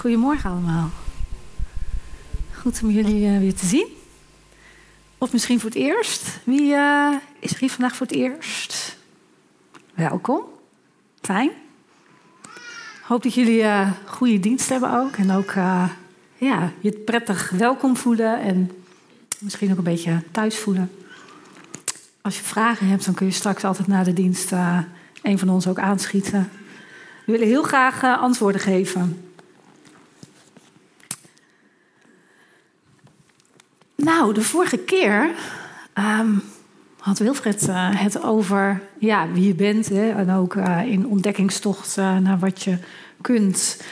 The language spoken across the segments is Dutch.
Goedemorgen allemaal. Goed om jullie uh, weer te zien. Of misschien voor het eerst. Wie uh, is er hier vandaag voor het eerst? Welkom. Fijn. Hoop dat jullie uh, goede dienst hebben ook. En ook ja, je prettig welkom voelen. En misschien ook een beetje thuis voelen. Als je vragen hebt, dan kun je straks altijd na de dienst een van ons ook aanschieten. We willen heel graag antwoorden geven. Nou, de vorige keer um, had Wilfred uh, het over ja, wie je bent. Hè, en ook uh, in ontdekkingstocht uh, naar wat je kunt.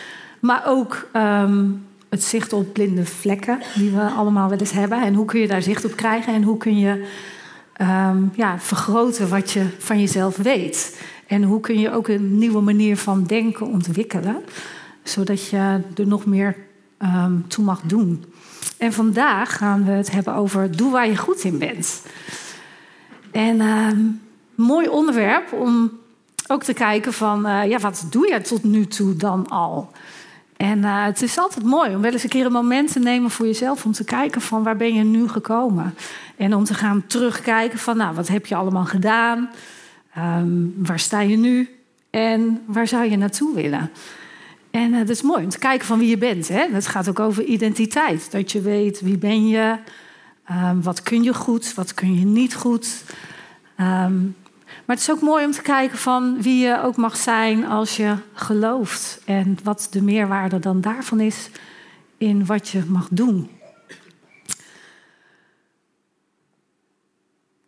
Maar ook um, het zicht op blinde vlekken, die we allemaal wel eens hebben. En hoe kun je daar zicht op krijgen? En hoe kun je um, ja, vergroten wat je van jezelf weet? En hoe kun je ook een nieuwe manier van denken ontwikkelen, zodat je er nog meer toe mag doen? En vandaag gaan we het hebben over doe waar je goed in bent. En uh, mooi onderwerp om ook te kijken van, uh, ja, wat doe je tot nu toe dan al? En uh, het is altijd mooi om wel eens een keer een moment te nemen voor jezelf om te kijken van waar ben je nu gekomen? En om te gaan terugkijken van, nou, wat heb je allemaal gedaan? Um, waar sta je nu? En waar zou je naartoe willen? En uh, dat is mooi om te kijken van wie je bent. Hè? Het gaat ook over identiteit. Dat je weet wie ben je, um, wat kun je goed, wat kun je niet goed. Um, maar het is ook mooi om te kijken van wie je ook mag zijn als je gelooft. En wat de meerwaarde dan daarvan is in wat je mag doen.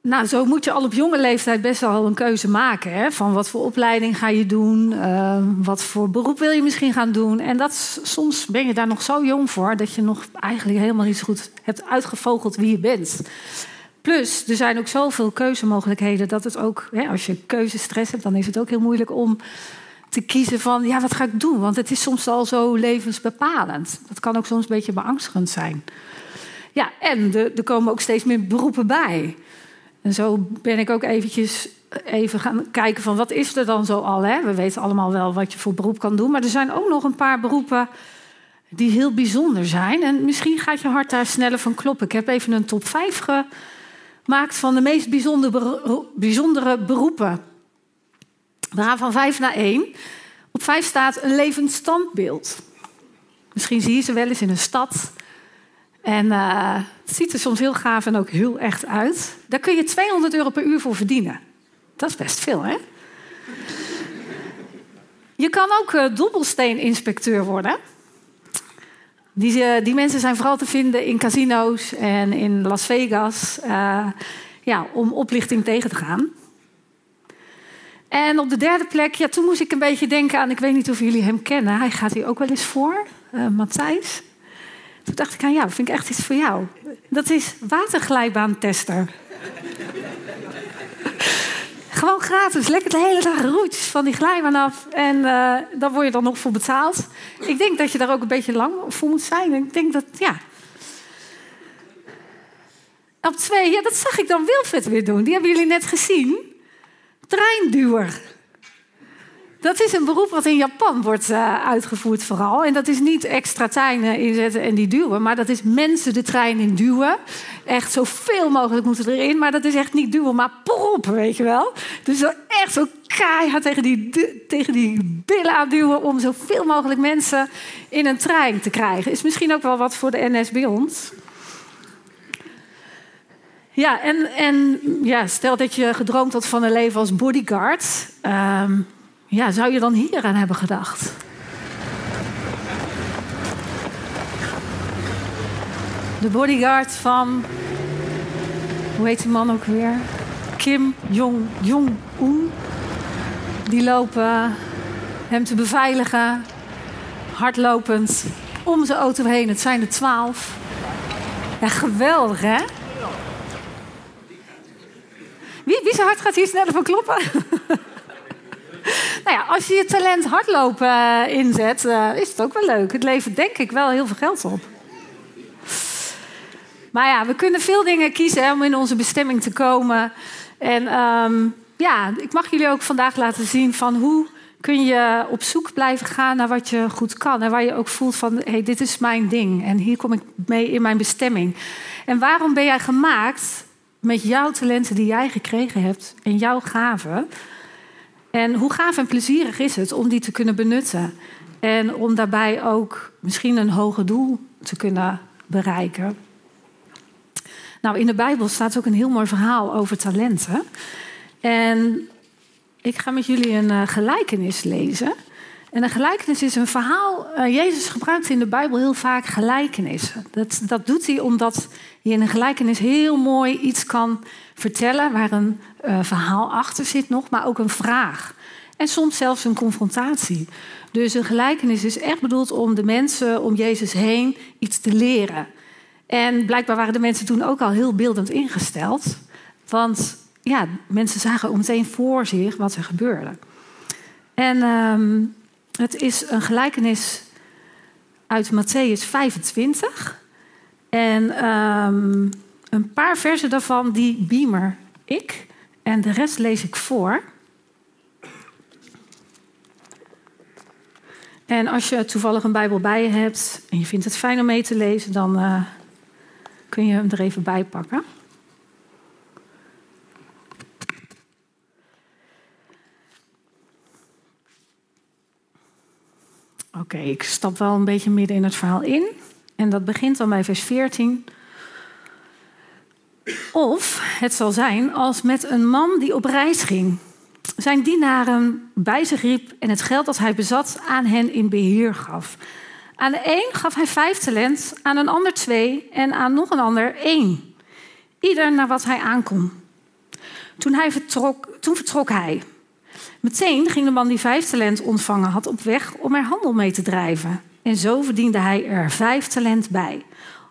Nou, zo moet je al op jonge leeftijd best wel een keuze maken. Hè? Van wat voor opleiding ga je doen? Uh, wat voor beroep wil je misschien gaan doen? En dat, soms ben je daar nog zo jong voor dat je nog eigenlijk helemaal niet zo goed hebt uitgevogeld wie je bent. Plus, er zijn ook zoveel keuzemogelijkheden dat het ook, hè, als je keuzestress hebt, dan is het ook heel moeilijk om te kiezen van, ja, wat ga ik doen? Want het is soms al zo levensbepalend. Dat kan ook soms een beetje beangstigend zijn. Ja, en er komen ook steeds meer beroepen bij. En zo ben ik ook eventjes even gaan kijken van wat is er dan zo al. Hè? We weten allemaal wel wat je voor beroep kan doen. Maar er zijn ook nog een paar beroepen die heel bijzonder zijn. En misschien gaat je hart daar sneller van kloppen. Ik heb even een top 5 gemaakt van de meest bijzondere, beroepen. We gaan van 5 naar 1. Op 5 staat een levend standbeeld. Misschien zie je ze wel eens in een stad. En uh, het ziet er soms heel gaaf en ook heel echt uit. Daar kun je 200 euro per uur voor verdienen. Dat is best veel, hè? Je kan ook uh, dobbelsteeninspecteur worden. Die, uh, die, mensen zijn vooral te vinden in casino's en in Las Vegas. ja, om oplichting tegen te gaan. En op de derde plek, ja, toen moest ik een beetje denken aan... ik weet niet of jullie hem kennen. Hij gaat hier ook wel eens voor, Matthijs. Toen dacht ik aan jou, vind ik echt iets voor jou. Dat is waterglijbaantester. Gewoon gratis, lekker de hele dag roetjes van die glijbaan af. En uh, daar word je dan nog voor betaald. Ik denk dat je daar ook een beetje lang voor moet zijn. Ik denk dat, ja. Op twee, ja, dat zag ik dan Wilfred weer doen. Die hebben jullie net gezien. Treinduwer. Dat is een beroep wat in Japan wordt uh, uitgevoerd vooral. En dat is niet extra treinen inzetten en die duwen. Maar dat is mensen de trein in duwen. Echt zoveel mogelijk moeten erin. Maar dat is echt niet duwen, maar proppen, weet je wel. Dus echt zo keihard tegen die, tegen die billen aan duwen... om zoveel mogelijk mensen in een trein te krijgen. Is misschien ook wel wat voor de NS bij ons. Ja, en, en ja, stel dat je gedroomd had van een leven als bodyguard... Um, ja, zou je dan hier aan hebben gedacht? De bodyguard van. Hoe heet die man ook weer? Kim Jong-jong-un. Die lopen hem te beveiligen. Hardlopend om zijn auto heen. Het zijn er twaalf. Ja, geweldig hè? Wie, wie zijn hart gaat hier sneller van kloppen? nou ja, als je je talent hardlopen uh, inzet, uh, is het ook wel leuk. Het levert denk ik wel heel veel geld op. Maar ja, we kunnen veel dingen kiezen om in onze bestemming te komen. En um, ja, ik mag jullie ook vandaag laten zien van hoe kun je op zoek blijven gaan naar wat je goed kan. En waar je ook voelt van, hey, dit is mijn ding. En hier kom ik mee in mijn bestemming. En waarom ben jij gemaakt met jouw talenten die jij gekregen hebt en jouw gaven? En hoe gaaf en plezierig is het om die te kunnen benutten? En om daarbij ook misschien een hoger doel te kunnen bereiken. Nou, in de Bijbel staat ook een heel mooi verhaal over talenten. En ik ga met jullie een uh, gelijkenis lezen. En een gelijkenis is een verhaal. Uh, Jezus gebruikt in de Bijbel heel vaak gelijkenissen. Dat, dat doet hij omdat hij in een gelijkenis heel mooi iets kan vertellen waar een uh, verhaal achter zit nog, maar ook een vraag. En soms zelfs een confrontatie. Dus een gelijkenis is echt bedoeld om de mensen om Jezus heen iets te leren. En blijkbaar waren de mensen toen ook al heel beeldend ingesteld. Want ja, mensen zagen meteen voor zich wat er gebeurde. En um, het is een gelijkenis uit Matthäus 25. En um, een paar versen daarvan, die beamer ik. En de rest lees ik voor. En als je toevallig een Bijbel bij je hebt en je vindt het fijn om mee te lezen, dan uh, kun je hem er even bij pakken. Oké, ik stap wel een beetje midden in het verhaal in. En dat begint dan bij vers 14. Of het zal zijn als met een man die op reis ging. Zijn dienaren bij zich riep en het geld dat hij bezat aan hen in beheer gaf. Aan de een gaf hij vijf talent, aan een ander twee en aan nog een ander één. Ieder naar wat hij aankon. Toen, hij vertrok, toen vertrok hij. Meteen ging de man die vijf talent ontvangen had op weg om er handel mee te drijven. En zo verdiende hij er vijf talent bij.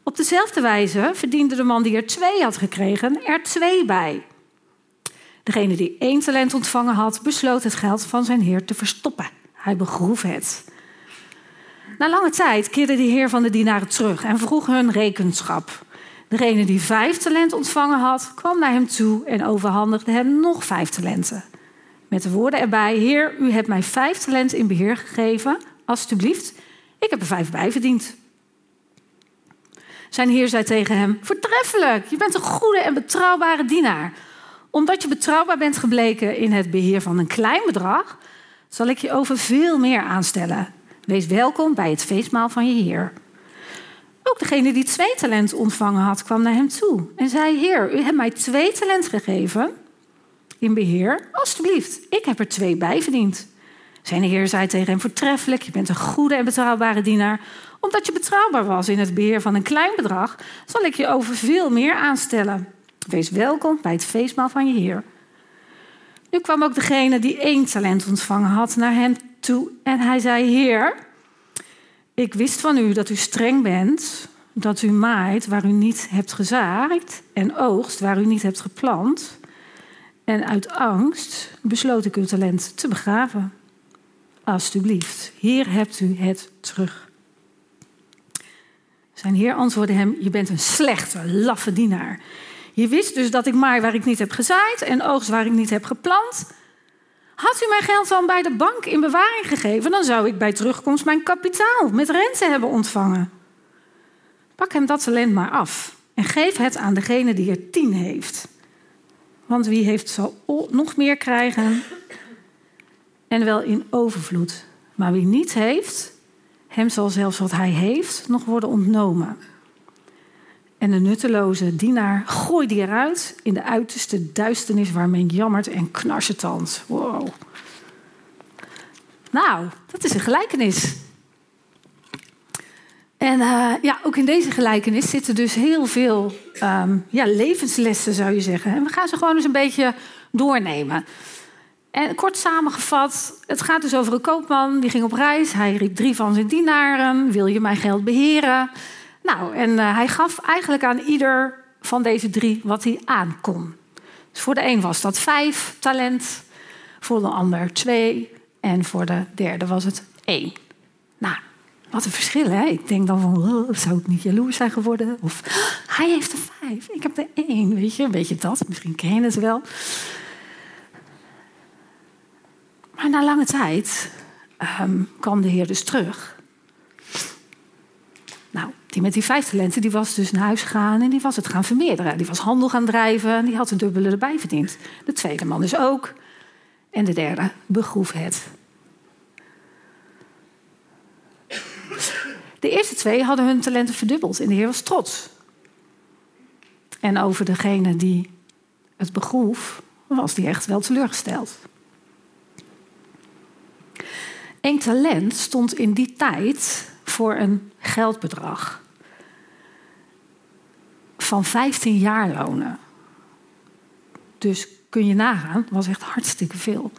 Op dezelfde wijze verdiende de man die er twee had gekregen er twee bij. Degene die één talent ontvangen had, besloot het geld van zijn heer te verstoppen. Hij begroef het. Na lange tijd keerde de heer van de dienaren terug en vroeg hun rekenschap. Degene die vijf talent ontvangen had, kwam naar hem toe en overhandigde hem nog vijf talenten. Met de woorden erbij: Heer, u hebt mij vijf talenten in beheer gegeven. Alsjeblieft, ik heb er vijf bij verdiend. Zijn heer zei tegen hem: Voortreffelijk, je bent een goede en betrouwbare dienaar. Omdat je betrouwbaar bent gebleken in het beheer van een klein bedrag, zal ik je over veel meer aanstellen. Wees welkom bij het feestmaal van je heer. Ook degene die twee talenten ontvangen had, kwam naar hem toe en zei: Heer, u hebt mij twee talenten gegeven in beheer. Alsjeblieft, ik heb er twee bij verdiend. Zijn heer zei tegen hem: Voortreffelijk, je bent een goede en betrouwbare dienaar. Omdat je betrouwbaar was in het beheer van een klein bedrag, zal ik je over veel meer aanstellen. Wees welkom bij het feestmaal van je heer. Nu kwam ook degene die één talent ontvangen had naar hem toe en hij zei: Heer, ik wist van u dat u streng bent, dat u maait waar u niet hebt gezaaid en oogst waar u niet hebt geplant. En uit angst besloot ik uw talent te begraven. Alsjeblieft, hier hebt u het terug. Zijn heer antwoordde hem: Je bent een slechte, laffe dienaar. Je wist dus dat ik maai waar ik niet heb gezaaid en oogst waar ik niet heb geplant. Had u mijn geld dan bij de bank in bewaring gegeven, dan zou ik bij terugkomst mijn kapitaal met rente hebben ontvangen. Pak hem dat talent maar af en geef het aan degene die er tien heeft. Want wie heeft zal nog meer krijgen en wel in overvloed. Maar wie niet heeft, hem zal zelfs wat hij heeft nog worden ontnomen. En de nutteloze dienaar gooi die eruit in de uiterste duisternis waar men jammert en knarsetand. Wow. Nou, dat is een gelijkenis. En uh, ja, ook in deze gelijkenis zitten dus heel veel um, ja, levenslessen, zou je zeggen. En we gaan ze gewoon eens een beetje doornemen. En kort samengevat, het gaat dus over een koopman die ging op reis. Hij riep drie van zijn dienaren: Wil je mijn geld beheren? Nou, en uh, hij gaf eigenlijk aan ieder van deze drie wat hij aankon. Dus voor de een was dat vijf talent, voor de ander twee en voor de derde was het één. Nou, wat een verschil, hè? Ik denk dan van, zou ik niet jaloers zijn geworden? Of, hij heeft er vijf, ik heb er één, weet je? Weet je dat? Misschien ken je het wel. Na lange tijd um, kwam de Heer dus terug. Nou, die met die vijf talenten, die was dus naar huis gegaan en die was het gaan vermeerderen. Die was handel gaan drijven en die had een dubbele erbij verdiend. De tweede man dus ook. En de derde begroef het. De eerste twee hadden hun talenten verdubbeld en de Heer was trots. En over degene die het begroef, was die echt wel teleurgesteld. Een talent stond in die tijd voor een geldbedrag van 15 jaarlonen. Dus kun je nagaan, was echt hartstikke veel.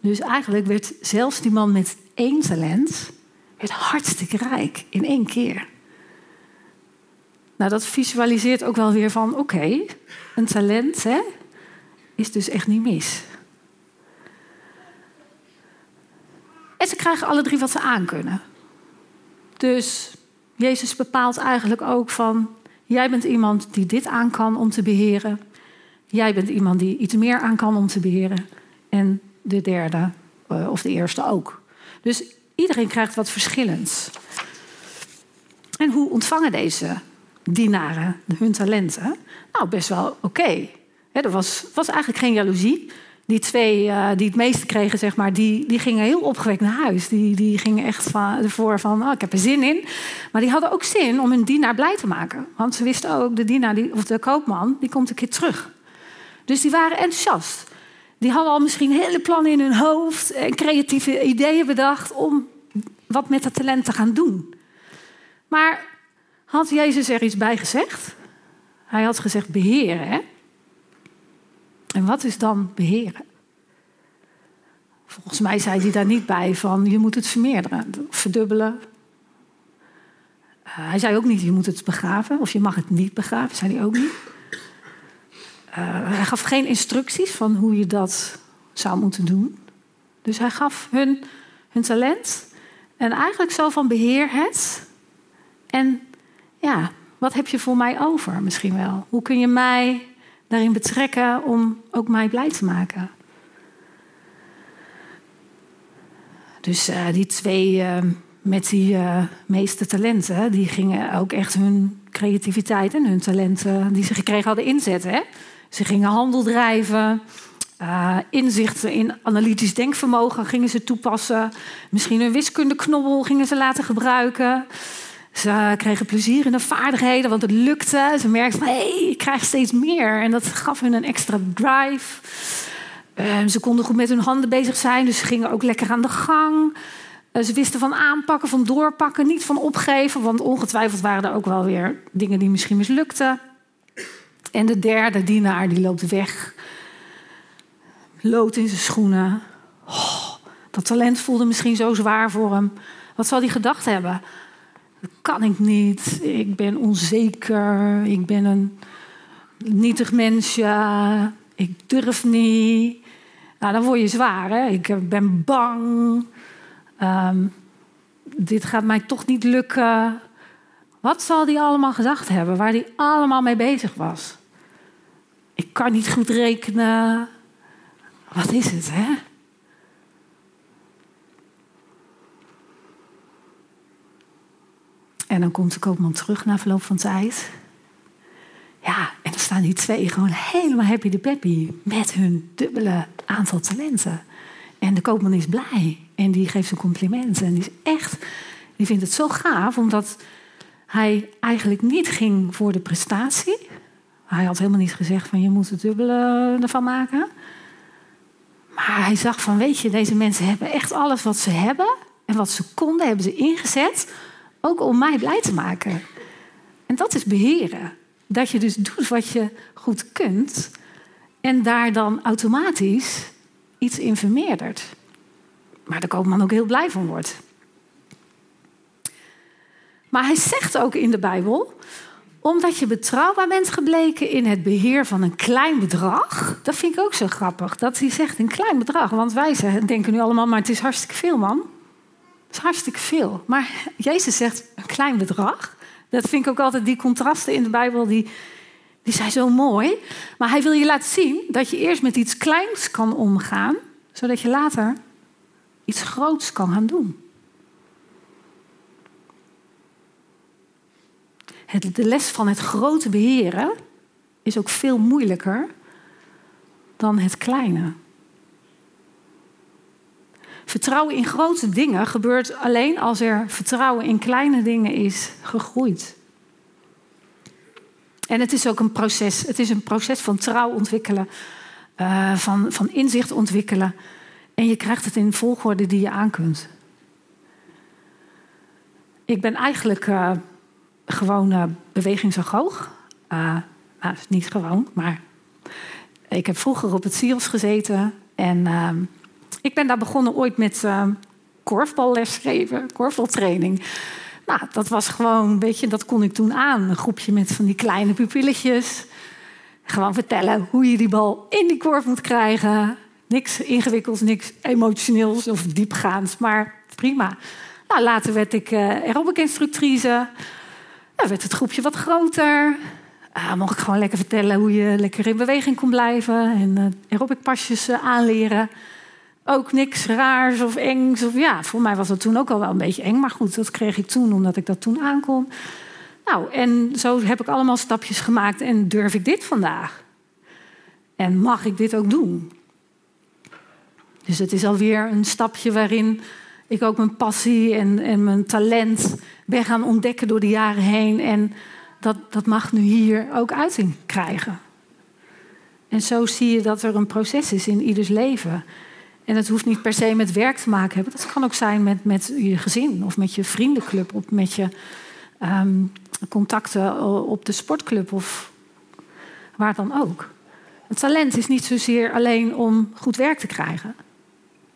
Dus eigenlijk werd zelfs die man met één talent werd hartstikke rijk in één keer. Nou, dat visualiseert ook wel weer van: oké, een talent hè, is dus echt niet mis. En ze krijgen alle drie wat ze aankunnen. Dus Jezus bepaalt eigenlijk ook van: jij bent iemand die dit aan kan om te beheren. Jij bent iemand die iets meer aan kan om te beheren. En de derde, eh, of de eerste ook. Dus iedereen krijgt wat verschillends. En hoe ontvangen deze dienaren hun talenten? Nou, best wel oké. Er was, was eigenlijk geen jaloezie die twee uh, die het meeste kregen, zeg maar, die, die gingen heel opgewekt naar huis. Die, die gingen echt van, ervoor van, oh, ik heb er zin in. Maar die hadden ook zin om hun dienaar blij te maken. Want ze wisten ook, de dienaar, die, of de koopman, die komt een keer terug. Dus die waren enthousiast. Die hadden al misschien hele plannen in hun hoofd en creatieve ideeën bedacht om wat met dat talent te gaan doen. Maar had Jezus er iets bij gezegd? Hij had gezegd beheren, hè? En wat is dan beheren? Volgens mij zei hij daar niet bij van je moet het vermeerderen, verdubbelen. Uh, hij zei ook niet je moet het begraven of je mag het niet begraven, zei hij ook niet. Uh, hij gaf geen instructies van hoe je dat zou moeten doen. Dus hij gaf hun hun talent en eigenlijk zo van beheer het. En ja, wat heb je voor mij over misschien wel? Hoe kun je mij daarin betrekken om ook mij blij te maken. Dus uh, die twee uh, met die uh, meeste talenten, die gingen ook echt hun creativiteit en hun talenten die ze gekregen hadden inzetten. Hè? Ze gingen handel drijven, inzichten in analytisch denkvermogen gingen ze toepassen. Misschien een wiskundeknobbel gingen ze laten gebruiken. Ze kregen plezier in de vaardigheden, want het lukte. Ze merkten, hé, hey, ik krijg steeds meer. En dat gaf hun een extra drive. Ehm, ze konden goed met hun handen bezig zijn, dus ze gingen ook lekker aan de gang. Uh, ze wisten van aanpakken, van doorpakken, niet van opgeven. Want ongetwijfeld waren er ook wel weer dingen die misschien mislukten. En de derde dienaar, die loopt weg. Lood in zijn schoenen. Oh, dat talent voelde misschien zo zwaar voor hem. Wat zal hij gedacht hebben? Kan ik niet. Ik ben onzeker. Ik ben een nietig mensje. Ik durf niet. Nou, dan word je zwaar. Hè? Ik ben bang. Ehm, dit gaat mij toch niet lukken. Wat zal die allemaal gedacht hebben? Waar die allemaal mee bezig was? Ik kan niet goed rekenen. Wat is het, hè? En dan komt de koopman terug na verloop van tijd. Ja, en dan staan die twee gewoon helemaal happy de peppy met hun dubbele aantal talenten. En de koopman is blij en die geeft een compliment. En die is echt, die vindt het zo gaaf omdat hij eigenlijk niet ging voor de prestatie. Hij had helemaal niet gezegd van je moet het dubbele ervan maken. Maar hij zag van weet je, deze mensen hebben echt alles wat ze hebben en wat ze konden hebben ze ingezet ook om mij blij te maken. En dat is beheren. Dat je dus doet wat je goed kunt en daar dan automatisch iets in vermeerdert. Maar de koopman ook heel blij van wordt. Maar hij zegt ook in de Bijbel, omdat je betrouwbaar bent gebleken in het beheer van een klein bedrag. Dat vind ik ook zo grappig, dat hij zegt een klein bedrag. Want wij denken nu allemaal, maar het is hartstikke veel man. Dat is hartstikke veel. Maar Jezus zegt een klein bedrag. Dat vind ik ook altijd, die contrasten in de Bijbel, die, die zijn zo mooi. Maar hij wil je laten zien dat je eerst met iets kleins kan omgaan, zodat je later iets groots kan gaan doen. De les van het grote beheren is ook veel moeilijker dan het kleine. Vertrouwen in grote dingen gebeurt alleen als er vertrouwen in kleine dingen is gegroeid. En het is ook een proces. Het is een proces van trouw ontwikkelen, uh, van, van inzicht ontwikkelen. En je krijgt het in volgorde die je aan kunt. Ik ben eigenlijk uh, gewoon uh, bewegingsagoog. nou, niet gewoon, maar ik heb vroeger op het CIOS gezeten. En ehm, ik ben daar begonnen ooit met uh, korfballes geven, korfbaltraining. Nou, dat was gewoon, een beetje, dat kon ik toen aan. Een groepje met van die kleine pupilletjes. Gewoon vertellen hoe je die bal in die korf moet krijgen. Niks ingewikkelds, niks emotioneels of diepgaands, maar prima. Nou, later werd ik uh, aerobic-instructrice. Werd het groepje wat groter. Uh, mocht ik gewoon lekker vertellen hoe je lekker in beweging kon blijven. En uh, aerobic-pasjes uh, aanleren ook niks raars of engs. Of, ja, voor mij was dat toen ook al wel een beetje eng. Maar goed, dat kreeg ik toen omdat ik dat toen aankon. Nou, en zo heb ik allemaal stapjes gemaakt en durf ik dit vandaag? En mag ik dit ook doen? Dus het is alweer een stapje waarin ik ook mijn passie en, en mijn talent ben gaan ontdekken door de jaren heen. En dat, dat mag nu hier ook uiting krijgen. En zo zie je dat er een proces is in ieders leven. En het hoeft niet per se met werk te maken hebben. Dat kan ook zijn met, met je gezin of met je vriendenclub of met je ehm, contacten op de sportclub of waar dan ook. Het talent is niet zozeer alleen om goed werk te krijgen,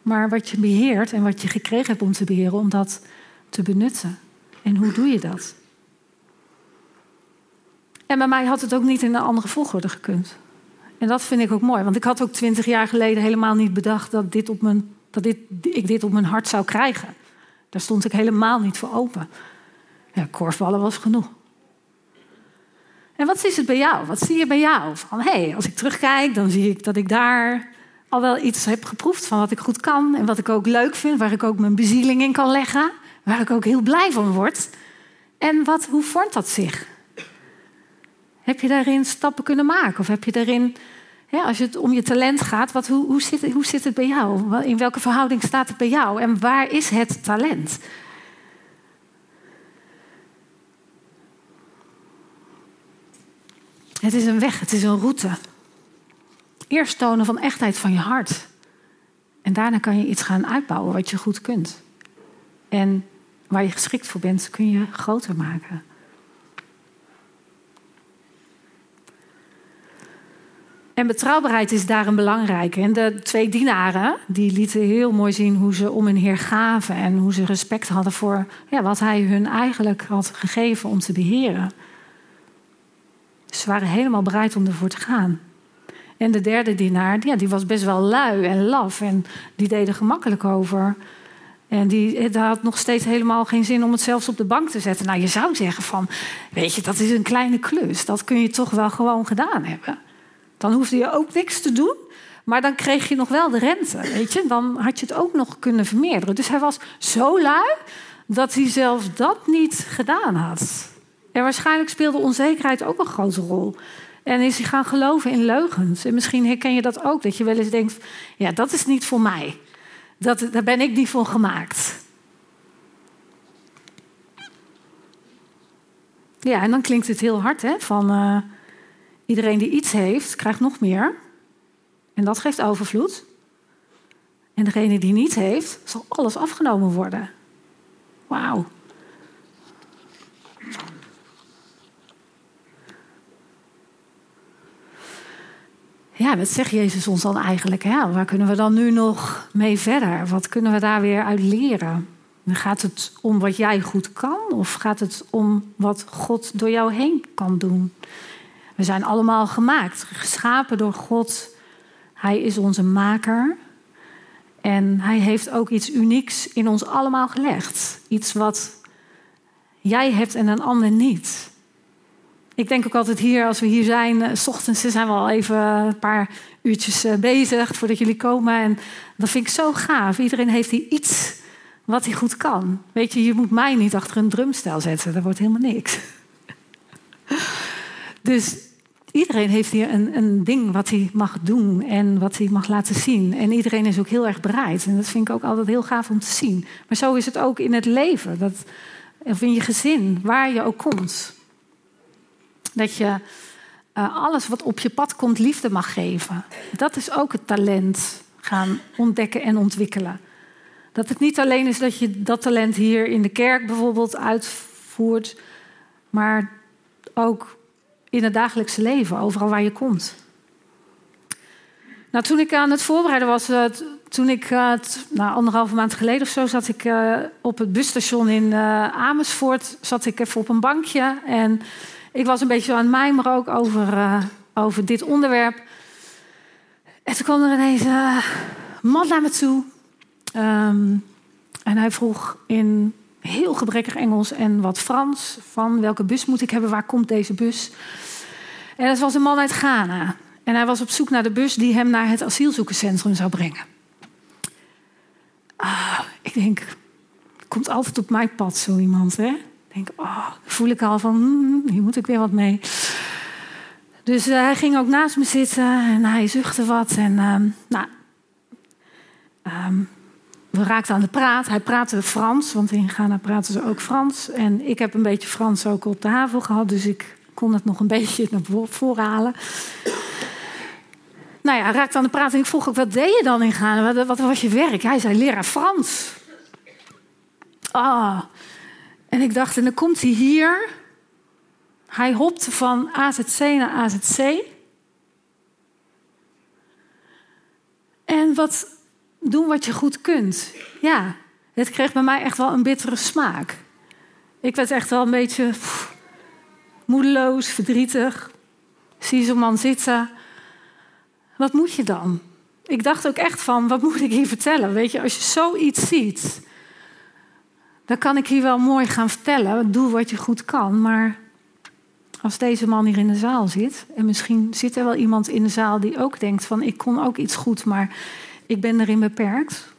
maar wat je beheert en wat je gekregen hebt om te beheren, om dat te benutten. En hoe doe je dat? En bij mij had het ook niet in een andere volgorde gekund. En dat vind ik ook mooi. Want ik had ook twintig jaar geleden helemaal niet bedacht dat, dit op mijn, dat dit, ik dit op mijn hart zou krijgen. Daar stond ik helemaal niet voor open. Ja, korfballen was genoeg. En wat is het bij jou? Wat zie je bij jou? Van hé, hey, als ik terugkijk, dan zie ik dat ik daar al wel iets heb geproefd van wat ik goed kan en wat ik ook leuk vind, waar ik ook mijn bezieling in kan leggen, waar ik ook heel blij van word. En wat, hoe vormt dat zich? Heb je daarin stappen kunnen maken? Of heb je daarin, als het om je talent gaat, wat, hoe, hoe, zit, hoe zit het bij jou? In welke verhouding staat het bij jou? En waar is het talent? Het is een weg, het is een route. Eerst tonen van echtheid van je hart. En daarna kan je iets gaan uitbouwen wat je goed kunt. En waar je geschikt voor bent, kun je groter maken. En betrouwbaarheid is daarin belangrijk. En de twee dienaren die lieten heel mooi zien hoe ze om hun Heer gaven en hoe ze respect hadden voor ja, wat hij hun eigenlijk had gegeven om te beheren. Ze waren helemaal bereid om ervoor te gaan. En de derde dienaar, ja, die was best wel lui en laf en die deed er gemakkelijk over. En die had nog steeds helemaal geen zin om het zelfs op de bank te zetten. Nou, je zou zeggen van, weet je, dat is een kleine klus. Dat kun je toch wel gewoon gedaan hebben. Dan hoefde je ook niks te doen. Maar dan kreeg je nog wel de rente, weet je. Dan had je het ook nog kunnen vermeerderen. Dus hij was zo lui dat hij zelfs dat niet gedaan had. En waarschijnlijk speelde onzekerheid ook een grote rol. En is hij gaan geloven in leugens. En misschien herken je dat ook, dat je wel eens denkt: ja, dat is niet voor mij. Dat, daar ben ik niet voor gemaakt. Ja, en dan klinkt het heel hard, hè? Van, uh, Iedereen die iets heeft, krijgt nog meer. En dat geeft overvloed. En degene die niet heeft, zal alles afgenomen worden. Wauw. Ja, wat zegt Jezus ons dan eigenlijk? Waar kunnen we dan nu nog mee verder? Wat kunnen we daar weer uit leren? Gaat het om wat jij goed kan? Of gaat het om wat God door jou heen kan doen? We zijn allemaal gemaakt, geschapen door God. Hij is onze maker. En hij heeft ook iets unieks in ons allemaal gelegd. Iets wat jij hebt en een ander niet. ik denk ook altijd hier, als we hier zijn, eh, s ochtends zijn we al even een paar uurtjes eh, bezig voordat jullie komen. En dat vind ik zo gaaf. Iedereen heeft hier iets wat hij goed kan. Weet je, je moet mij niet achter een drumstel zetten. Dat wordt helemaal niks. dus iedereen heeft hier een, een ding wat hij mag doen en wat hij mag laten zien. En iedereen is ook heel erg bereid. En dat vind ik ook altijd heel gaaf om te zien. Maar zo is het ook in het leven. Dat, of in je gezin, waar je ook komt. Dat je uh, alles wat op je pad komt liefde mag geven. Dat is ook het talent gaan ontdekken en ontwikkelen. Dat het niet alleen is dat je dat talent hier in de kerk bijvoorbeeld uitvoert, maar ook in het dagelijkse leven, overal waar je komt. Nou, toen ik aan het voorbereiden was, uh, toen ik uh, nou, anderhalve maand geleden of zo zat ik uh, op het busstation in Amersfoort, zat ik even op een bankje en ik was een beetje aan het mijmeren ook over, over dit onderwerp. En toen kwam er ineens een man naar me toe. Um, en hij vroeg in heel gebrekkig Engels en wat Frans van welke bus moet ik hebben, waar komt deze bus? En dat was een man uit Ghana. En hij was op zoek naar de bus die hem naar het asielzoekerscentrum zou brengen. Ah, ik denk, komt altijd op mijn pad zo iemand, hè? Ik denk, oh, voel ik al van, hmm, hier moet ik weer wat mee. Dus uh, hij ging ook naast me zitten en hij zuchtte wat. En uh, nou, um, we raakten aan de praat. Hij praatte Frans, want in Ghana praten ze ook Frans. En ik heb een beetje Frans ook op de haven gehad, dus ik kon het nog een beetje naar voren. Nou ja, hij raakte aan de praat en ik vroeg ook, wat deed je dan in Ghana? Wat, wat was je werk? Hij zei, leraar Frans. Ah, en ik dacht, en dan komt hij hier. Hij hopte van AZC naar AZC. En wat doen wat je goed kunt. Ja, het kreeg bij mij echt wel een bittere smaak. Ik werd echt wel een beetje moedeloos, verdrietig. Zie zo'n man zitten. Wat moet je dan? Ik dacht ook echt van, wat moet ik hier vertellen? Weet je, als je zoiets ziet, dan kan ik hier wel mooi gaan vertellen. Doe wat je goed kan, maar als deze man hier in de zaal zit, en misschien zit er wel iemand in de zaal die ook denkt van, ik kon ook iets goed, maar ik ben erin beperkt.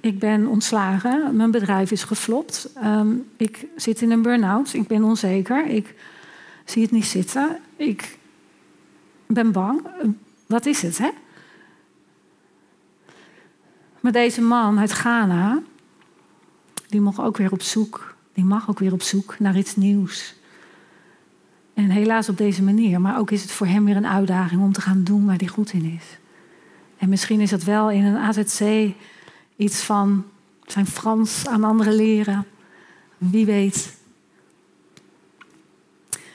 Ik ben ontslagen. Mijn bedrijf is geflopt. Ehm, ik zit in een burn-out. Ik ben onzeker. Ik zie het niet zitten. Ik ben bang. Wat is het, hè? Maar deze man uit Ghana, die mag ook weer op zoek. Die mag ook weer op zoek naar iets nieuws. En helaas op deze manier. Maar ook is het voor hem weer een uitdaging om te gaan doen waar hij goed in is. En misschien is het wel in een AZC iets van zijn Frans aan anderen leren. Wie weet.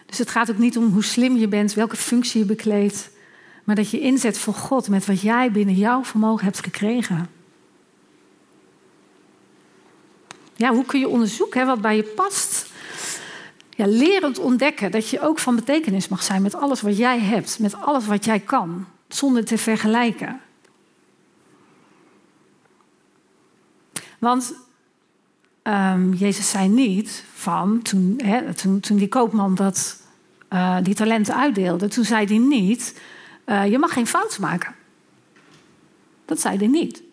Dus het gaat ook niet om hoe slim je bent, welke functie je bekleedt, maar dat je inzet voor God met wat jij binnen jouw vermogen hebt gekregen. Ja, hoe kun je onderzoeken hè, wat bij je past? Ja, lerend ontdekken dat je ook van betekenis mag zijn met alles wat jij hebt, met alles wat jij kan, zonder te vergelijken. Want um, Jezus zei niet van, toen, hè, toen, die koopman dat, uh, die talenten uitdeelde, toen zei hij niet, uh, je mag geen fout maken. Dat zei hij niet.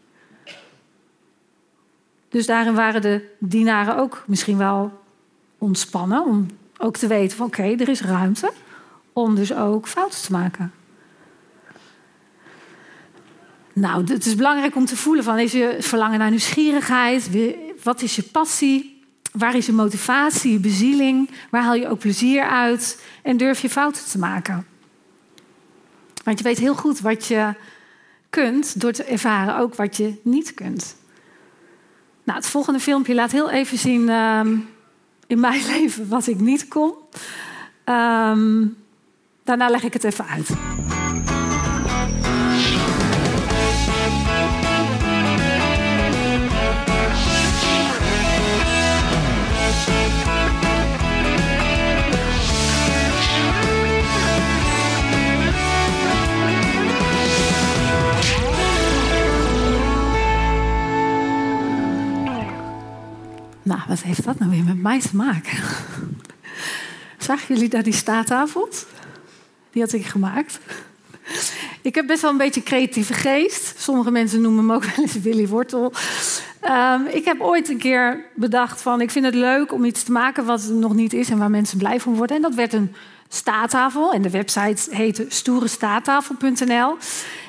Dus daarin waren de dienaren ook misschien wel ontspannen om ook te weten van oké, er is ruimte om dus ook fouten te maken. Nou, het is belangrijk om te voelen van, is je verlangen naar nieuwsgierigheid? Wat is je passie? Waar is je motivatie, je bezieling? Waar haal je ook plezier uit? En durf je fouten te maken? Want je weet heel goed wat je kunt door te ervaren ook wat je niet kunt. Nou, het volgende filmpje laat heel even zien ehm, in mijn leven wat ik niet kon. Um, daarna leg ik het even uit. Nou, wat heeft dat nou weer met mij te maken? Zagen jullie daar die staattafels? Die had ik gemaakt. Ik heb best wel een beetje creatieve geest. Sommige mensen noemen me ook wel eens Willy Wortel. Um, ik heb ooit een keer bedacht van... ik vind het leuk om iets te maken wat er nog niet is... en waar mensen blij van worden. En dat werd een staattafel. En de website heette stoerestaattafel.nl.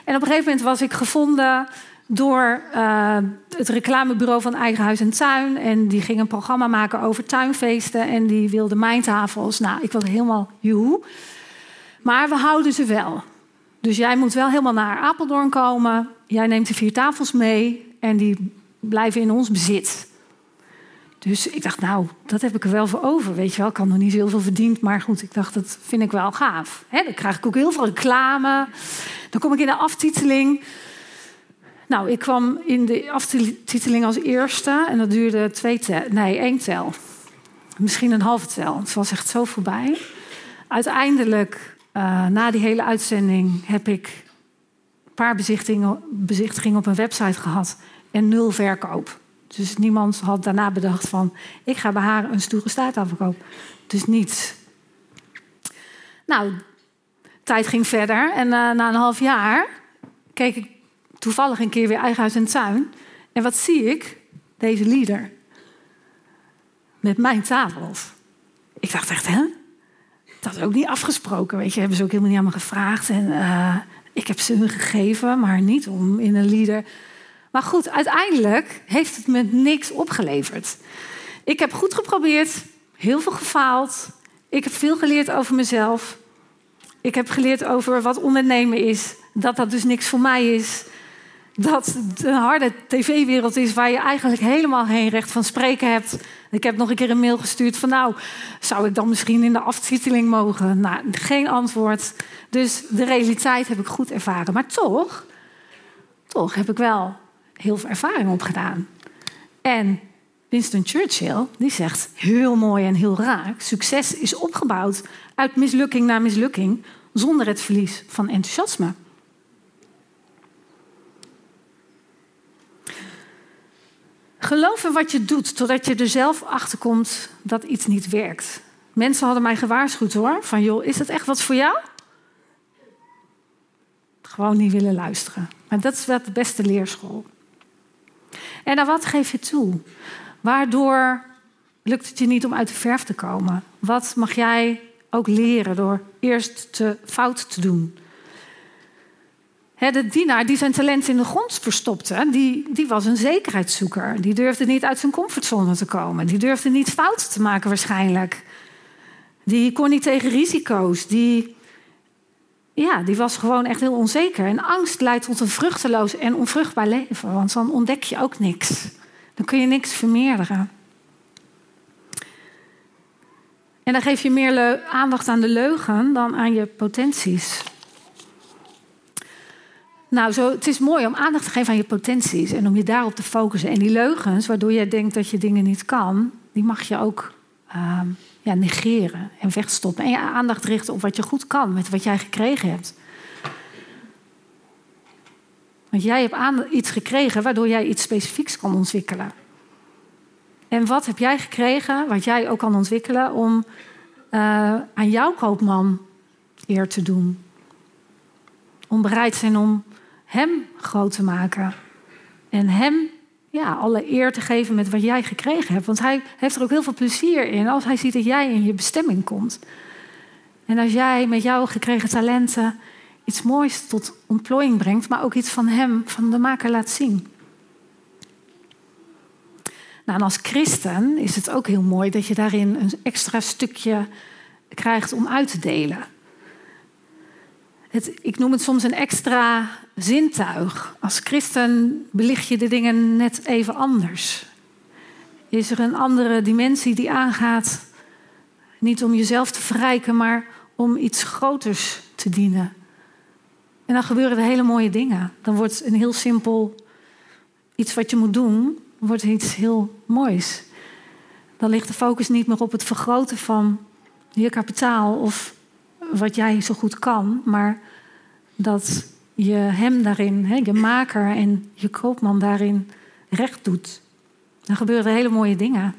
En op een gegeven moment was ik gevonden door uh, het reclamebureau van Eigen Huis en Tuin. En die ging een programma maken over tuinfeesten. En die wilde mijn tafels. Nou, ik was helemaal joehoe. Maar we houden ze wel. Dus jij moet wel helemaal naar Apeldoorn komen. Jij neemt de vier tafels mee. En die blijven in ons bezit. Dus ik dacht, nou, dat heb ik er wel voor over. Weet je wel, ik kan nog niet zoveel verdiend. Maar goed, ik dacht, dat vind ik wel gaaf. dan krijg ik ook heel veel reclame. Dan kom ik in de aftiteling. Nou, ik kwam in de aftiteling als eerste. En dat duurde twee tel. Nee, één tel. Misschien een halve tel. Het was echt zo voorbij. Uiteindelijk, uh, na die hele uitzending, heb ik een paar bezichtigingen, bezichtigingen op een website gehad. En nul verkoop. Dus niemand had daarna bedacht van... ik ga bij haar een stoere staattafel verkopen. Dus niets. Nou, tijd ging verder. En uh, na een half jaar keek ik toevallig een keer weer eigen huis en tuin. En wat zie ik? Deze leader. Met mijn tafels. Ik dacht echt, hè? Dat is ook niet afgesproken, weet je. Hebben ze ook helemaal niet aan me gevraagd. En uh, ik heb ze hun gegeven, maar niet om in een leader maar goed, uiteindelijk heeft het me niks opgeleverd. Ik heb goed geprobeerd, heel veel gefaald. Ik heb veel geleerd over mezelf. Ik heb geleerd over wat ondernemen is. Dat dat dus niks voor mij is. Dat een harde tv-wereld is waar je eigenlijk helemaal geen recht van spreken hebt. Ik heb nog een keer een mail gestuurd van nou, zou ik dan misschien in de aftiteling mogen? Nou, geen antwoord. Dus de realiteit heb ik goed ervaren. Maar toch, toch heb ik wel heel veel ervaring opgedaan. En Winston Churchill, die zegt heel mooi en heel raak: succes is opgebouwd uit mislukking naar mislukking zonder het verlies van enthousiasme. Geloof in wat je doet totdat je er zelf achter komt dat iets niet werkt. Mensen hadden mij gewaarschuwd hoor, van joh, is dat echt wat voor jou? Gewoon niet willen luisteren. Maar dat is wel de beste leerschool. En naar wat geef je toe? Waardoor lukt het je niet om uit de verf te komen? Wat mag jij ook leren door eerst te fout te doen? De dienaar die zijn talent in de grond verstopte, die, die was een zekerheidszoeker. Die durfde niet uit zijn comfortzone te komen. Die durfde niet fouten te maken waarschijnlijk. Die kon niet tegen risico's. Die, ja, die was gewoon echt heel onzeker. En angst leidt tot een vruchteloos en onvruchtbaar leven. Want dan ontdek je ook niks. Dan kun je niks vermeerderen. En dan geef je meer aandacht aan de leugen dan aan je potenties. Nou, zo, het is mooi om aandacht te geven aan je potenties en om je daarop te focussen. En die leugens, waardoor jij denkt dat je dingen niet kan, die mag je ook uh, ja, negeren en wegstoppen. En je aandacht richten op wat je goed kan met wat jij gekregen hebt. Want jij hebt iets gekregen waardoor jij iets specifieks kan ontwikkelen. En wat heb jij gekregen wat jij ook kan ontwikkelen om uh, aan jouw koopman eer te doen? Om bereid zijn om hem groot te maken en hem ja, alle eer te geven met wat jij gekregen hebt. Want hij heeft er ook heel veel plezier in als hij ziet dat jij in je bestemming komt. En als jij met jouw gekregen talenten iets moois tot ontplooiing brengt, maar ook iets van hem, van de maker laat zien. Nou, en als christen is het ook heel mooi dat je daarin een extra stukje krijgt om uit te delen. Het, ik noem het soms een extra zintuig. Als christen belicht je de dingen net even anders. Is er een andere dimensie die aangaat, niet om jezelf te verrijken, maar om iets groters te dienen. En dan gebeuren er hele mooie dingen. Dan wordt een heel simpel iets wat je moet doen, wordt iets heel moois. Dan ligt de focus niet meer op het vergroten van je kapitaal of wat jij zo goed kan, maar dat je hem daarin, hè, je maker en je koopman daarin recht doet. Dan gebeuren hele mooie dingen.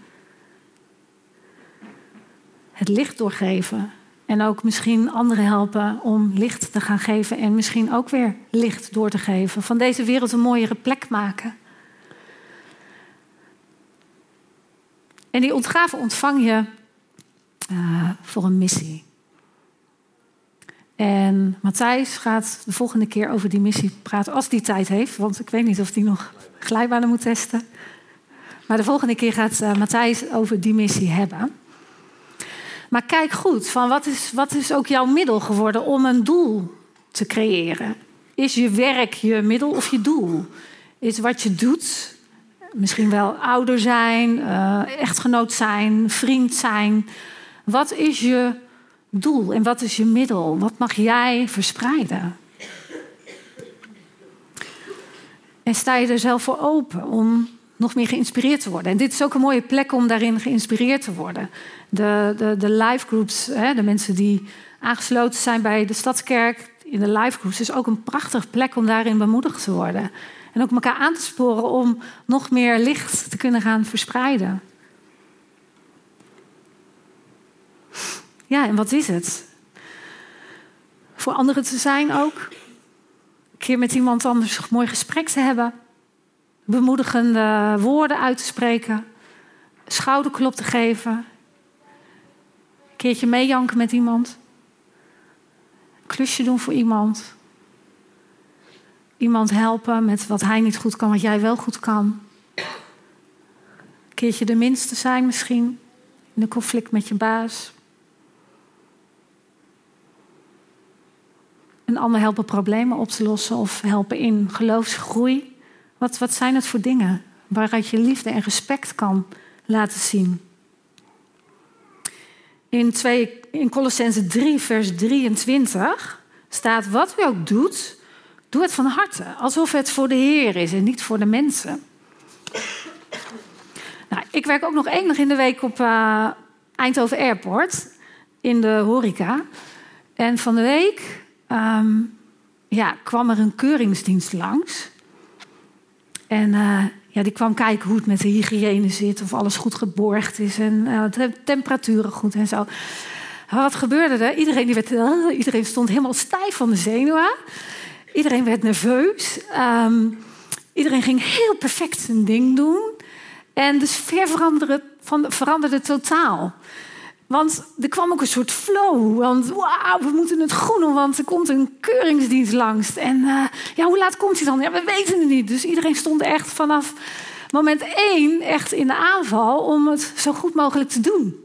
het licht doorgeven. En ook misschien anderen helpen om licht te gaan geven. En misschien ook weer licht door te geven. Van deze wereld een mooiere plek maken. En die ontgave ontvang je uh, voor een missie. En Matthijs gaat de volgende keer over die missie praten, als die tijd heeft. Want ik weet niet of hij nog glijbanen moet testen. Maar de volgende keer gaat uh, Matthijs over die missie hebben. Maar kijk goed, van wat, is, wat is ook jouw middel geworden om een doel te creëren? Is je werk je middel of je doel? Is wat je doet, misschien wel ouder zijn, uh, echtgenoot zijn, vriend zijn. Wat is je doel en wat is je middel? Wat mag jij verspreiden? En sta je er zelf voor open om nog meer geïnspireerd te worden? En dit is ook een mooie plek om daarin geïnspireerd te worden. De, de, de live groups, hè, de mensen die aangesloten zijn bij de Stadskerk in de live groups, is ook een prachtige plek om daarin bemoedigd te worden. En ook elkaar aan te sporen om nog meer licht te kunnen gaan verspreiden. Ja, en wat is het? Voor anderen te zijn ook. Een keer met iemand anders een mooi gesprek te hebben. Bemoedigende woorden uit te spreken. Schouderklop te geven. Een keertje meejanken met iemand. Een klusje doen voor iemand. Iemand helpen met wat hij niet goed kan, wat jij wel goed kan. Een keertje de minste zijn misschien. In een conflict met je baas. Een ander helpen problemen op te lossen of helpen in geloofsgroei. Wat, wat zijn het voor dingen waaruit je liefde en respect kan laten zien? In, 2, in Colossense 3, vers 23 staat: Wat u ook doet, doe het van harte, alsof het voor de Heer is en niet voor de mensen. Nou, ik werk ook nog één dag in de week op uh, Eindhoven Airport in de horeca. En van de week Ehm, ja, kwam er een keuringsdienst langs. En uh, ja, die kwam kijken hoe het met de hygiëne zit, of alles goed geborgd is en uh, de temperaturen goed en zo. wat gebeurde er? Iedereen, die werd, uh, iedereen stond helemaal stijf van de zenuwen. Iedereen werd nerveus. Um, iedereen ging heel perfect zijn ding doen. En de sfeer veranderde, van, veranderde totaal. Want er kwam ook een soort flow. Want wauw, we moeten het groen doen, want er komt een keuringsdienst langs. En uh, ja, hoe laat komt hij dan? Ja, we weten het niet. Dus iedereen stond echt vanaf moment één echt in de aanval om het zo goed mogelijk te doen.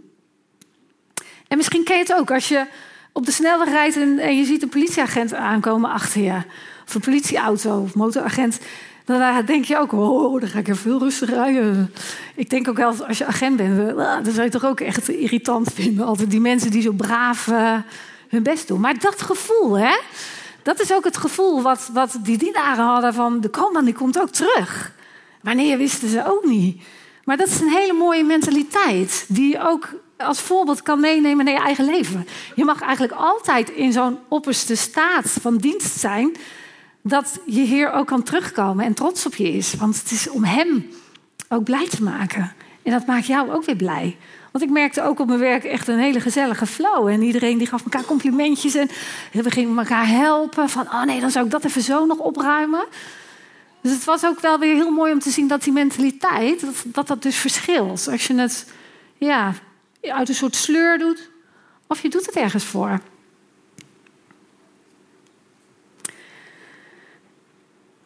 En misschien ken je het ook als je op de snelweg rijdt en, en je ziet een politieagent aankomen achter je. Of een politieauto of motoragent. Dan denk je ook, oh, dan ga ik er veel rustiger rijden. Ik denk ook wel, als je agent bent, dan zou je toch ook echt irritant vinden. Altijd die mensen die zo braaf hun best doen. Maar dat gevoel, hè, dat is ook het gevoel wat, wat die dienaren hadden van... de koopman die komt ook terug. Wanneer wisten ze ook niet. Maar dat is een hele mooie mentaliteit... die je ook als voorbeeld kan meenemen naar je eigen leven. Je mag eigenlijk altijd in zo'n opperste staat van dienst zijn dat je Heer ook kan terugkomen en trots op je is. Want het is om Hem ook blij te maken. En dat maakt jou ook weer blij. Want ik merkte ook op mijn werk echt een hele gezellige flow. En iedereen die gaf elkaar complimentjes. En we gingen elkaar helpen. Van, oh nee, dan zou ik dat even zo nog opruimen. Dus het was ook wel weer heel mooi om te zien dat die mentaliteit... dat dat, dat dus verschilt. Als je het ja, uit een soort sleur doet... of je doet het ergens voor.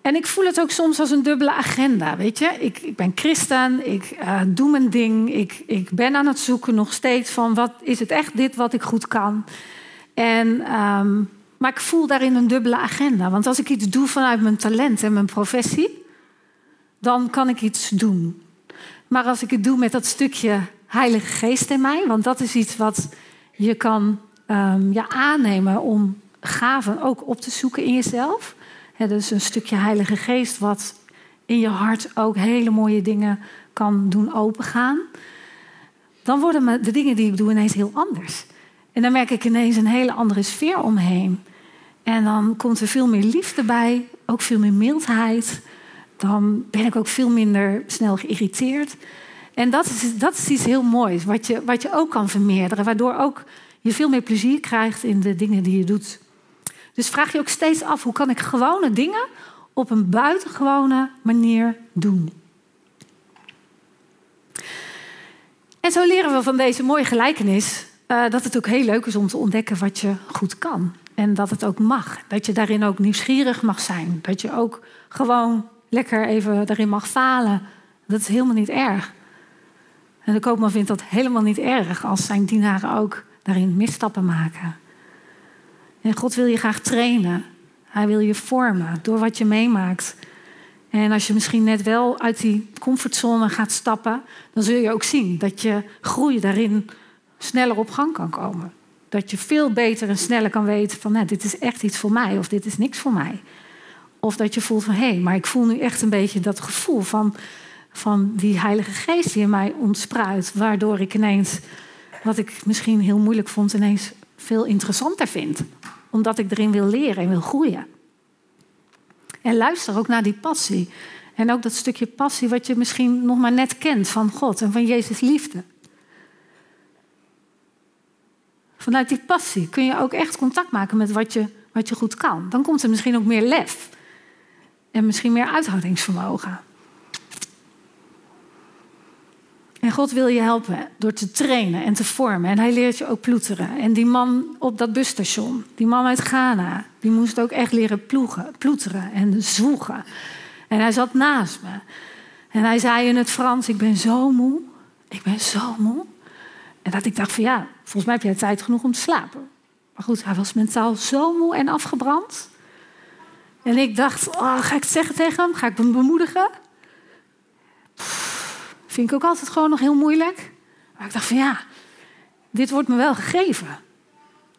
En ik voel het ook soms als een dubbele agenda, weet je. Ik, ik ben christen, ik uh, doe mijn ding, ik, ik ben aan het zoeken nog steeds van... wat is het echt dit wat ik goed kan? En, um, maar ik voel daarin een dubbele agenda. Want als ik iets doe vanuit mijn talent en mijn professie... dan kan ik iets doen. Maar als ik het doe met dat stukje Heilige Geest in mij... want dat is iets wat je kan um, ja, aannemen om gaven ook op te zoeken in jezelf... Dus een stukje Heilige Geest wat in je hart ook hele mooie dingen kan doen opengaan. Dan worden de dingen die ik doe ineens heel anders. En dan merk ik ineens een hele andere sfeer omheen. En dan komt er veel meer liefde bij, ook veel meer mildheid. Dan ben ik ook veel minder snel geïrriteerd. En dat is, dat is iets heel moois, wat je, wat je ook kan vermeerderen, waardoor ook je veel meer plezier krijgt in de dingen die je doet. Dus vraag je ook steeds af, hoe kan ik gewone dingen op een buitengewone manier doen? En zo leren we van deze mooie gelijkenis uh, dat het ook heel leuk is om te ontdekken wat je goed kan. En dat het ook mag. Dat je daarin ook nieuwsgierig mag zijn. Dat je ook gewoon lekker even daarin mag falen. Dat is helemaal niet erg. En de koopman vindt dat helemaal niet erg als zijn dienaren ook daarin misstappen maken. En God wil je graag trainen. Hij wil je vormen door wat je meemaakt. En als je misschien net wel uit die comfortzone gaat stappen, dan zul je ook zien dat je groei daarin sneller op gang kan komen. Dat je veel beter en sneller kan weten van nou, dit is echt iets voor mij of dit is niks voor mij. Of dat je voelt van hé, hey, maar ik voel nu echt een beetje dat gevoel van, van die Heilige Geest die in mij ontspruit, waardoor ik ineens wat ik misschien heel moeilijk vond, ineens veel interessanter vind. Omdat ik erin wil leren en wil groeien. En luister ook naar die passie. En ook dat stukje passie wat je misschien nog maar net kent van God en van Jezus liefde. Vanuit die passie kun je ook echt contact maken met wat je, wat je goed kan. Dan komt er misschien ook meer lef. En misschien meer uithoudingsvermogen. En God wil je helpen door te trainen en te vormen. En hij leert je ook ploeteren. En die man op dat busstation, die man uit Ghana, die moest ook echt leren ploegen, ploeteren en zwoegen. En hij zat naast me. En hij zei in het Frans: Ik ben zo moe. Ik ben zo moe. En dat ik dacht: van ja, volgens mij heb jij tijd genoeg om te slapen. Maar goed, hij was mentaal zo moe en afgebrand. En ik dacht: oh, ga ik het zeggen tegen hem? Ga ik hem bemoedigen? Vind ik ook altijd gewoon nog heel moeilijk. Maar ik dacht van ja, dit wordt me wel gegeven.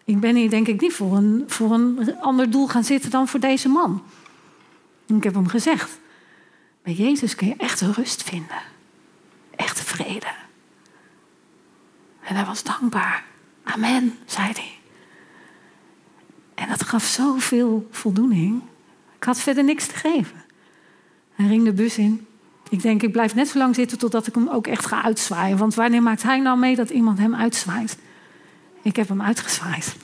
Ik ben hier denk ik niet voor een, voor een ander doel gaan zitten dan voor deze man. Ik heb hem gezegd, bij Jezus kun je echt rust vinden. Echte vrede. En hij was dankbaar. Amen, zei hij. En dat gaf zoveel voldoening. Ik had verder niks te geven. Hij ging de bus in. Ik denk, ik blijf net zo lang zitten totdat ik hem ook echt ga uitzwaaien. Want wanneer maakt hij nou mee dat iemand hem uitzwaait? Ik heb hem uitgezwaaid.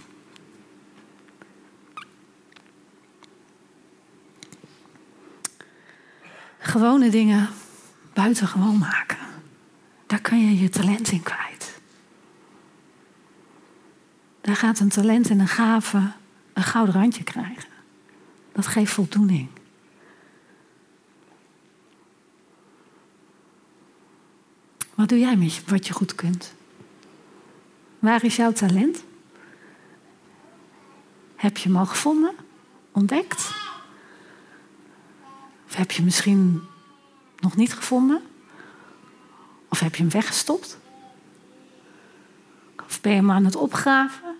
Gewone dingen buitengewoon maken. Daar kan je je talent in kwijt. Daar gaat een talent en een gave een gouden randje krijgen. Dat geeft voldoening. Wat doe jij met wat je goed kunt? Waar is jouw talent? Heb je hem al gevonden? Ontdekt? Of heb je misschien nog niet gevonden? Of heb je hem weggestopt? Of ben je hem aan het opgraven?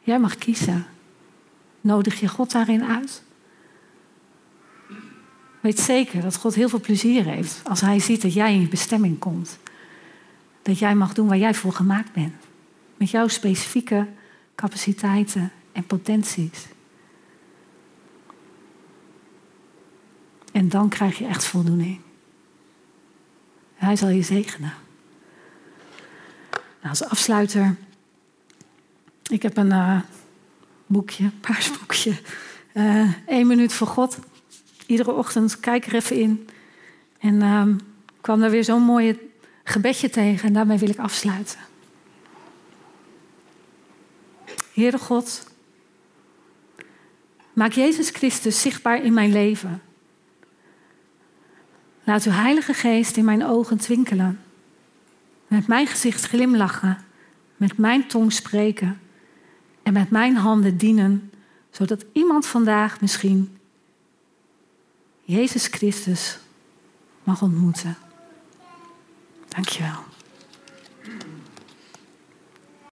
Jij mag kiezen. Nodig je God daarin uit? Weet zeker dat God heel veel plezier heeft als Hij ziet dat jij in je bestemming komt. Dat jij mag doen waar jij voor gemaakt bent. Met jouw specifieke capaciteiten en potenties. En dan krijg je echt voldoening. Hij zal je zegenen. Nou, als afsluiter. Ik heb een, uh, boekje, paarsboekje. Uh, Eén minuut voor God. Iedere ochtend kijk er even in. En uh, kwam er weer zo'n mooi gebedje tegen. En daarmee wil ik afsluiten. Heere God, maak Jezus Christus zichtbaar in mijn leven. Laat uw Heilige Geest in mijn ogen twinkelen. Met mijn gezicht glimlachen. Met mijn tong spreken en met mijn handen dienen, zodat iemand vandaag misschien Jezus Christus mag ontmoeten. Dankjewel.